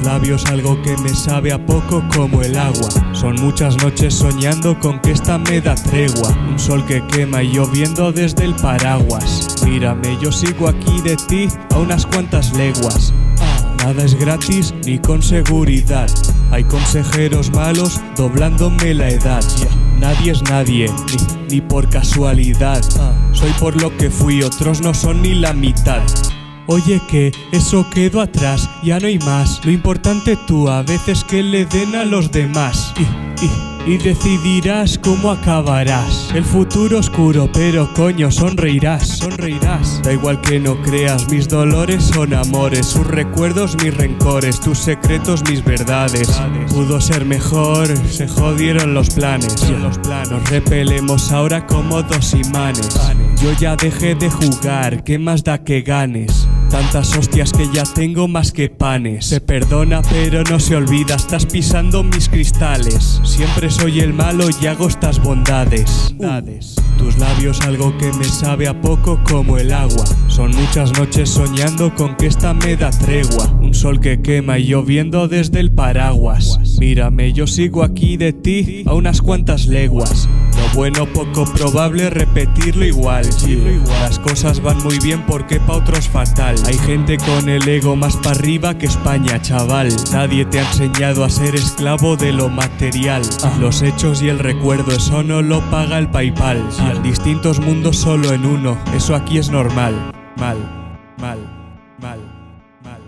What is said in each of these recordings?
labios algo que me sabe a poco como el agua. Son muchas noches soñando con que esta me da tregua. Un sol que quema y lloviendo desde el paraguas. Mírame, yo sigo aquí de ti a unas cuantas leguas. Nada es gratis ni con seguridad. Hay consejeros malos doblándome la edad. Nadie es nadie, ni, ni por casualidad. Soy por lo que fui, otros no son ni la mitad. Oye que eso quedó atrás, ya no hay más. Lo importante tú a veces que le den a los demás. Y, y, y decidirás cómo acabarás. El futuro oscuro, pero coño, sonreirás, sonreirás. Da igual que no creas, mis dolores son amores, sus recuerdos mis rencores, tus secretos mis verdades. Pudo ser mejor, se jodieron los planes. Los planos repelemos ahora como dos imanes. Yo ya dejé de jugar, ¿qué más da que ganes? Tantas hostias que ya tengo más que panes. Se perdona pero no se olvida, estás pisando mis cristales. Siempre soy el malo y hago estas bondades. Tus labios algo que me sabe a poco como el agua. Son muchas noches soñando con que esta me da tregua. Un sol que quema y lloviendo desde el paraguas. Mírame, yo sigo aquí de ti a unas cuantas leguas. Lo bueno poco probable repetirlo igual. Las cosas van muy bien porque pa' otros fatal. Hay gente con el ego más para arriba que España, chaval. Nadie te ha enseñado a ser esclavo de lo material. Los hechos y el recuerdo, eso no lo paga el PayPal. Distintos mundos solo en uno, eso aquí es normal. Mal, mal, mal, mal.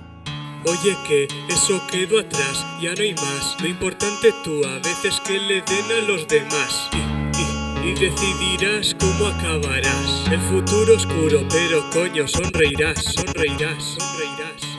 Oye que eso quedó atrás, ya no hay más. Lo importante tú a veces que le den a los demás. Y, decidirás cómo acabarás. El futuro oscuro, pero coño, sonreirás, sonreirás, sonreirás.